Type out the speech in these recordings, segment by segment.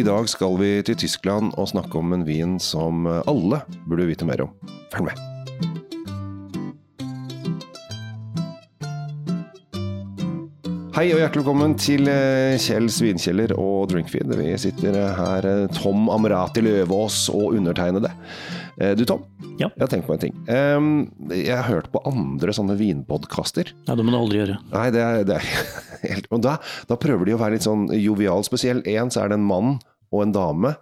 I dag skal vi til Tyskland og snakke om en vin som alle burde vite mer om. Følg med. Hei og hjertelig velkommen til eh, Kjells vinkjeller og Drinkfeed. Vi sitter her, eh, Tom Amrati Løvaas og undertegnede. Eh, Du, Tom. Ja. Jeg har tenkt på en ting. Jeg har hørt på andre sånne vinpodkaster. Ja, det må du aldri gjøre. Nei, det er, det er helt Og da, da prøver de å være litt sånn jovial. spesiell. én, så er det en mann og en dame.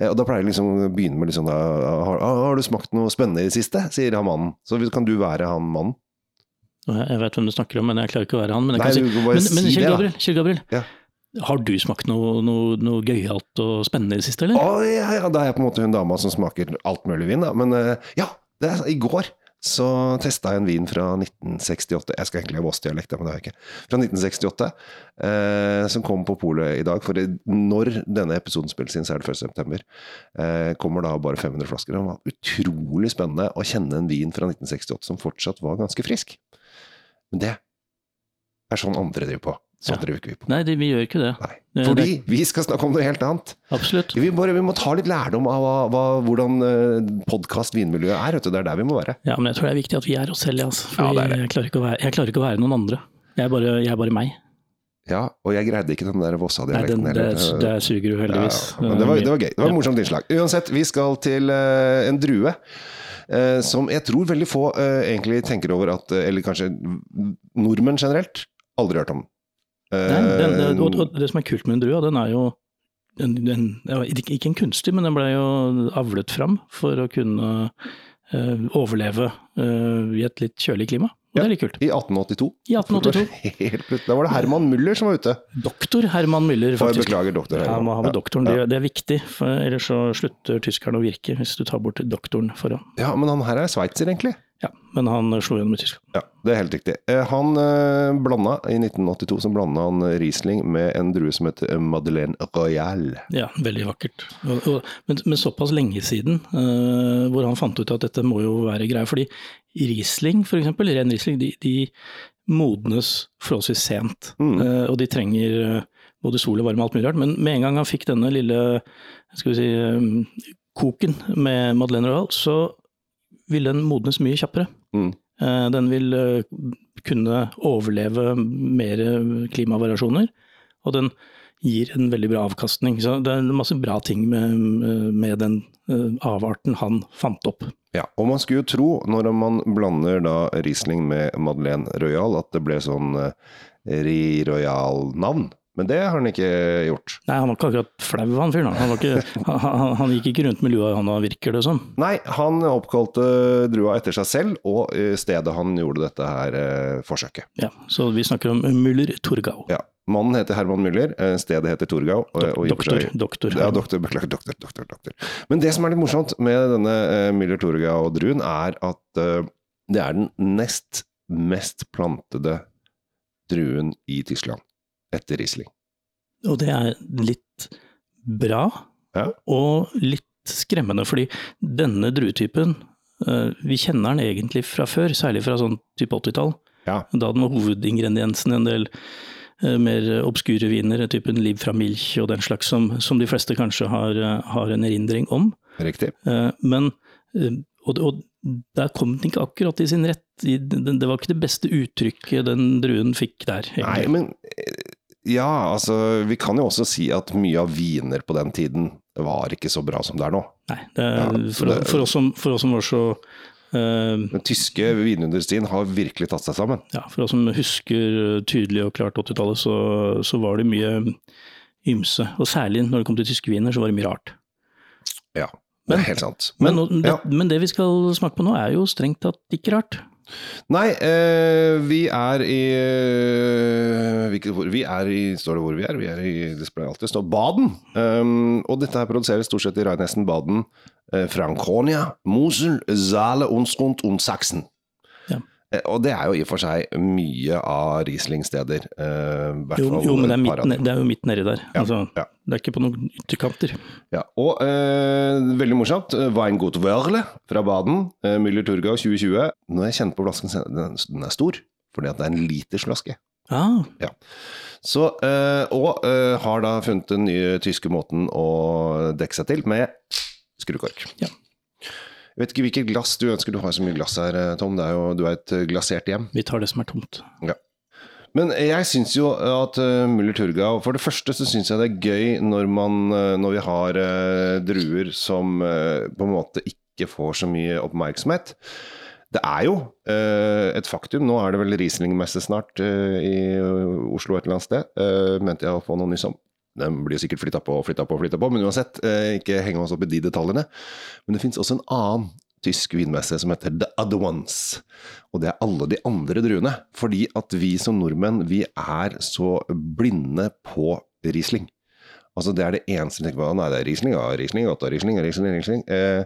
Eh, Og da pleier jeg liksom å begynne med litt sånn har, har du smakt noe spennende i det siste? sier han mannen. Så kan du være han mannen? Jeg vet hvem du snakker om, men jeg klarer ikke å være han. Men, jeg Nei, si, men, men Kjell. Gabriel, Kjell Gabriel Ja. har du smakt noe, noe, noe gøyalt og spennende i det siste, eller? Å, ja, ja, da er jeg på en måte hun dama som smaker alt mulig vin, da. Men eh, ja, det er, i går så testa jeg en vin fra 1968. Jeg skal egentlig ha Voss-dialekt, men det har jeg ikke. Fra 1968, eh, som kom på polet i dag. For det- når denne episoden spilles inn, så er det 1. september. Eh, kommer da bare 500 flasker. Det var utrolig spennende å kjenne en vin fra 1968 som fortsatt var ganske frisk. Men det er sånn andre driver på. Sånn Ja. driver ikke vi på. Nei, det, vi gjør ikke det. Nei. Det- Fordi vi skal snakke om noe helt annet. Absolutt. Vi, bare, vi må ta litt lærdom av hva, hva, hvordan uh, podkast-vinmiljøet er. Vet du. Det er der vi må være. Ja, men jeg tror det er viktig at vi er oss selv, Altså, for Ja, det er det. Jeg, klarer være, jeg klarer ikke å være noen andre. Jeg er bare, jeg er bare meg. Ja, Og jeg greide ikke den der Vossa-dialekten det, heller. det suger du heldigvis. Ja. Det var, det var gøy. Det var et morsomt innslag. Uansett, vi skal til uh, en drue. Uh, som jeg tror veldig få uh, egentlig tenker over at eh, Eller kanskje nordmenn generelt aldri hørt om. Eh, Nei, den, det, og, og det som er kult med en drue, den er jo den, en, ikke en kunstig, men den ble jo avlet fram for å kunne uh, overleve uh, i et litt kjølig klima. Og det er litt kult. I 1882. I 1882. Helt plutselig. Da var det Herman Müller som var ute. Doktor Herman Müller, faktisk. beklager, doktor Ja, Herman. må ha med Ja, doktoren, ja. det, det er viktig, for ellers så slutter tyskerne å virke hvis du tar bort doktoren foran. Ja, men han her er sveitser, egentlig. Ja, men han slo gjennom i Tyskland. Ja, det er helt riktig. Eh, Han eh, blanda, i 1982 så blanda han Riesling med en drue som heter Madeleine Royale. Ja, veldig vakkert. Men, men såpass lenge siden, uh, hvor han fant ut at dette må jo være greia. Fordi Riesling, for eksempel, ren Riesling, de, de modnes forholdsvis sent. Mm. Uh, og de trenger eh, både sol og varme og alt mulig rart. Men med en gang han fikk denne lille skal vi si, um, koken med Madeleine Royal, så vil den modnes mye kjappere. Mm. Eh, Den vil eh, kunne overleve mer klimavariasjoner, og den gir en veldig bra avkastning. Så det er masse bra ting med, med den eh, avarten han fant opp. Ja, og man skulle jo tro, når man blander da Riesling med Madeleine Royal, at det ble sånn eh, Ri-Royal-navn. Men det har han ikke gjort. Nei, han var ikke akkurat flau, han fyren. Han, han, han, han gikk ikke rundt med lua i hånda, virker det som. Nei, han oppkalte drua etter seg selv, og eh, stedet han gjorde dette her eh, forsøket. Ja, så vi snakker om Müller Torgau. Ja, Mannen heter Herman Müller, eh, stedet heter Torgau. og- og Doktor. doktor. Ja, doktor, beklager, doktor, doktor, doktor. Men det som er litt morsomt med denne uh, Müller Torgau-druen, er at det er den nest mest plantede druen i Tyskland, etter Riesling. Og det er litt bra, Ja. og litt skremmende, fordi denne druetypen, eh, vi kjenner den egentlig fra før, særlig fra sånn type 80-tall. Ja. Da den var hovedingrediensen i en del eh, mer obskure viner, typen Liv fra Milch og den slags, som, som de fleste kanskje har, eh, har en erindring om. Riktig. Men og, og der kom den ikke akkurat i sin rett. Det, var ikke det beste uttrykket den druen fikk der. Nei, men ja, altså Vi kan jo også si at mye av viner på den tiden var ikke så bra som det er nå. Nei, det, Ja, for, det- for, oss som, for oss som var så eh, Den tyske vinindustrien har virkelig tatt seg sammen. ja, For oss som husker tydelig og klart 80-tallet, så, så var det mye ymse. Og særlig når det kom til tyske viner, så var det mye rart. Ja, det er helt sant. Men, det, ja. men det vi skal smake på nå, er jo strengt tatt ikke rart. Nei, eh, vi er i eh, hvilket, hvor, Vi er i Står det hvor vi er? Vi er i Det skal alltid stå Baden. Um, og dette her produseres stort sett i Rheinhessen, Baden, eh, Franconia, Mosel, Zale, Unsrund Sachsen. Eh, og det er jo i og for seg mye av Riesling-steder. eh, Jo, jo men det er, midt, det er jo midt nedi der. Ja, Altså, ja. Det er ikke på noen ytterkanter. Ja, og eh, veldig morsomt, eh, Weingut Wörle fra Baden, eh, Müller Turgau 2020. Når jeg kjent på flasken, den, den er stor, fordi at det er en litersflaske. Ah. Ja. Så, eh, og eh, har da funnet den nye tyske måten å dekke seg til med skrukork. Ja. Jeg vet ikke hvilket glass du ønsker. Du har så mye glass her, eh, Tom. Det er jo, du er et eh, glasert hjem. Vi tar det som er tomt. Men jeg syns jo at uh, Müller Turgau For det første så syns jeg det er gøy når, man, eh, når vi har uh, druer som uh, på en måte ikke får så mye oppmerksomhet. Det er jo eh, et faktum. Nå er det vel Riesling-messe snart eh, i Oslo et eller annet sted. Mente jeg å få noe nyss om. Den blir sikkert flytta på og flytta på flytta på, men uansett, eh, ikke henge oss opp i de detaljene. Men det fins også en annen tysk vinmesse som heter The Other Ones. Og det er alle de andre druene. Fordi at vi som nordmenn, vi er så blinde på Riesling. Altså Det er det eneste vi tenker på. Nei, det er Riesling, ja, Riesling, ja, Riesling, Riesling, Riesling. Eh,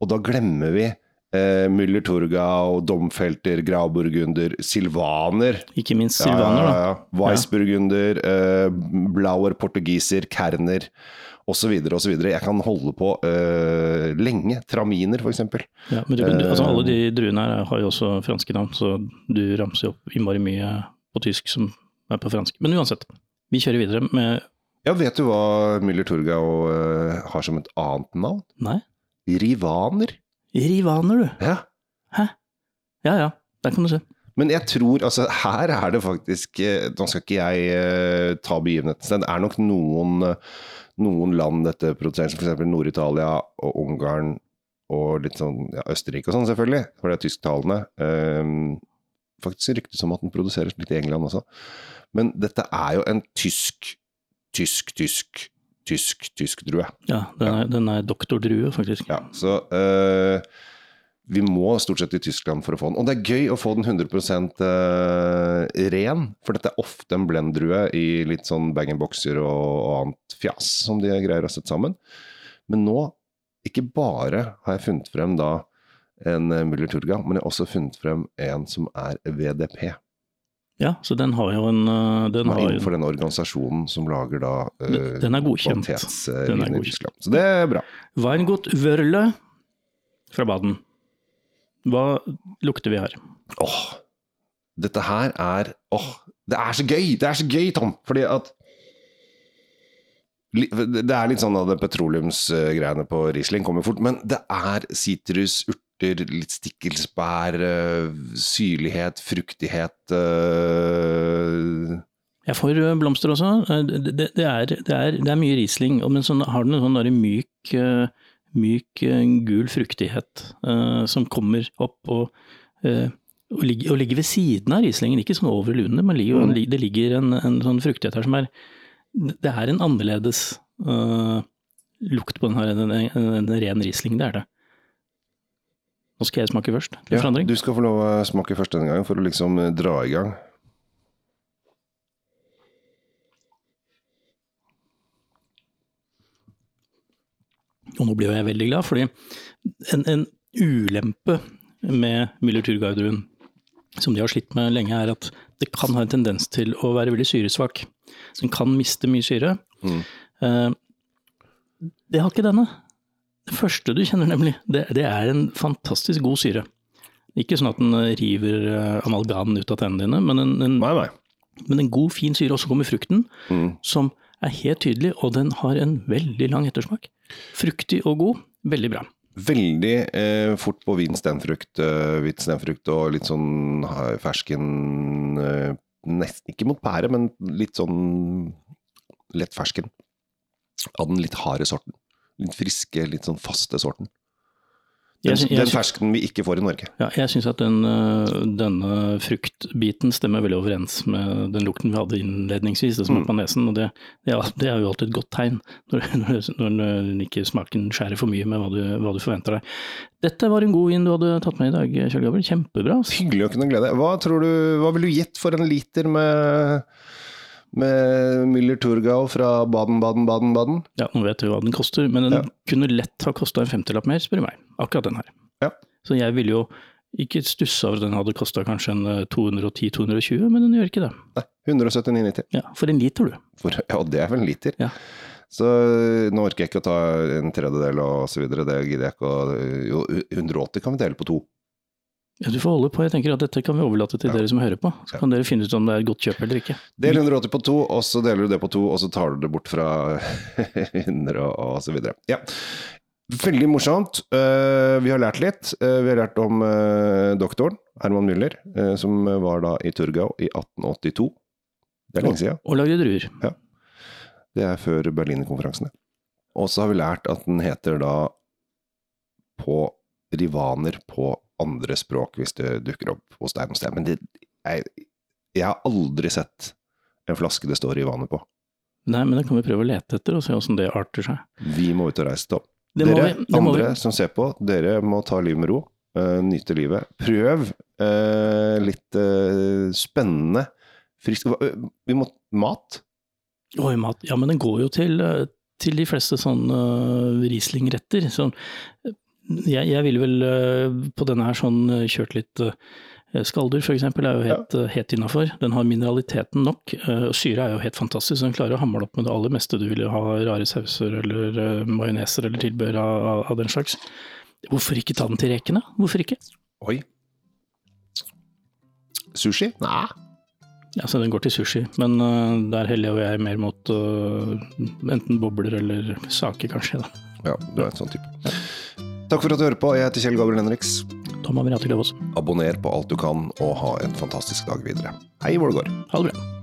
og da glemmer vi eh, Müller Turgau, Domfelter, Grauburgunder, Silvaner. Ikke minst silvaner, da. Ja, ja, ja. Weissburgunder, eh, Blauer portugiser, Kerner osv. osv. Jeg kan holde på eh, lenge. Traminer, f.eks. Ja, men du, du, altså, alle de Eh. druene her har jo også franske navn, så du ramser jo opp innmari mye på tysk som er på fransk. Men uansett, vi kjører videre med Ja, vet du hva Müller Turgau eh, har som et annet navn? Nei, Rivaner. Rivaner, du. Ja. Hæ? Ja ja, der kan du se. Men jeg tror altså her er det faktisk eh, Nå skal ikke jeg eh, ta begivenheten. Det er nok noen, eh, noen land dette produseres, f.eks. Nord-Italia og Ungarn og litt sånn ja, Østerrike og sånn, selvfølgelig, for det er tysktalende. Um, faktisk ryktes om at den produseres litt i England også. Men dette er jo en tysk, tysk, tysk, tysk, tysk drue. Ja, den er, den er doktordrue, faktisk. Ja, så eh, vi må stort sett til Tyskland for å få den. Og det er gøy å få den 100 eh, ren, for dette er ofte en blenddrue i litt sånn bag-in-boxer og, og annet fjas som de greier å sette sammen. Men nå, ikke bare har jeg funnet frem da en eh, Müller Turga, men jeg har også funnet frem en som er VDP. Ja, så den har jo en øh, den har innenfor den organisasjonen som lager da eh, Den- er godkjent. Den er godkjent. Så det er bra. Weingut Wörle fra Baden. Hva lukter vi her? Åh, dette her er Åh, det er så gøy! Det er så gøy, Tom! Fordi at Det er litt sånn at petroleumsgreiene på Riesling kommer fort, men det er sitrus, urter, litt stikkelsbær, øh, syrlighet, fruktighet øh, Jeg får øh, blomster også. Eh, Det, det, er, det, er, det er mye Riesling, men sånn, har den en sånn der myk, myk gul fruktighet som kommer opp og, og, ligger, og ligger ved siden av Rieslingen, ikke sånn over eller under, men ligger, Mm. det ligger en, en sånn fruktighet her som er Det er en annerledes lukt på den her enn en, en, en ren Riesling, det er det. Nå skal jeg smake først, Ja, forandring. du skal få lov å smake først denne gangen for å liksom øh, dra i gang. Og nå blir jeg veldig glad, fordi en, en ulempe med Müller Turgardruen, som de har slitt med lenge, er at det kan ha en tendens til å være veldig syresvak. Så den kan miste mye syre. Mm. Eh, det har ikke denne. Det første du kjenner nemlig, det, det er en fantastisk god syre. Ikke sånn at den eh, river eh, amalgamen ut av tennene dine, men en, en, Nei, nei. men en god, fin syre. Og så kommer frukten, Mm. som er helt tydelig, og den har en veldig lang ettersmak. Fruktig og god, veldig bra. Veldig eh, fort på hvit stenfrukt, eh, hvit stenfrukt og litt sånn fersken eh, Nesten ikke mot pære, men litt sånn lett fersken. Av den litt harde sorten. Litt friske, litt sånn faste sorten. Den, Jeg, jeg, den fersken vi ikke får i Norge. ja, jeg syns at den, øh, denne fruktbiten stemmer veldig overens med den lukten vi hadde innledningsvis, det som Mm. var på nesen. og det, det, er, jo alltid et godt tegn, når, når, når ikke smaken skjærer for mye med hva du, hva du forventer deg. Dette var en god vin du hadde tatt med i dag, Kjell Gabriel. Kjempebra. Hyggelig å kunne glede. Hva tror du, hva vil du gitt for en liter med, med Müller Turgau fra Baden, Baden, Baden, Baden? Ja, Nå vet du hva den koster, men den Ja. kunne lett ha kosta en femtilapp mer, spør du meg. Akkurat den her. Ja. Så jeg ville jo ikke stusse over at den hadde kosta kanskje en øh, 210-220, men den gjør ikke det. Nei, 179,90. Ja, For en liter, du. For, ja, det er vel en liter. Ja. Så nå orker jeg ikke å ta en tredjedel og så videre, det gidder jeg ikke å Jo, 180 kan vi dele på to. Ja, du får holde på. Jeg tenker at Dette kan vi overlate til dere som hører på. Så kan dere finne ut om det er et godt kjøp eller ikke. Del 180 på to, og så deler du det på to, og så tar du det bort fra 100 og, så videre. Ja. Veldig morsomt. Eh, vi har lært litt. Eh, vi har lært om eh, doktoren, Herman Müller, som var da i Turgau i 1882. Det er lenge siden. Og lagde druer. Det er før Berlinkonferansene. Og så har vi lært at den heter da på rivaner på andre språk, hvis det dukker opp hos deg noe sted. Men det, jeg, jeg har aldri sett en flaske det står rivaner på. Nei, men det kan vi prøve å lete etter og se åssen det arter seg. Vi må ut og reise må Dere vi, andre som ser på, dere må ta livet med ro. Uh, nyte livet. Prøv uh, litt uh, spennende, frisk Vi må Mat? Oi, mat. Ja, men den går jo til, til de fleste sånne Riesling-retter. Sånn, jeg, jeg ville vel eh, på denne her sånn eh, kjørt litt uh, Skaldur for eksempel er jo helt, ja. helt innafor. Den har mineraliteten nok. eh, og syre er jo helt fantastisk. så Den klarer å hamle opp med det aller meste du vil ha rare sauser eller majoneser eller tilbehør av, av, den slags. Hvorfor ikke ta den til rekene? Hvorfor ikke? Oi. Sushi? Nei. Ja, så Den går til sushi, men eh, der heller jo jeg mer mot uh, enten bobler eller saker, kanskje. da. Ja, du er en sånn type. Takk for at du hører på. Jeg heter Kjell Gabriel Henriks. Tom Amirati Løvaas. Abonner på alt du kan, og ha en fantastisk dag videre. Hei hvor det går. Ha det bra.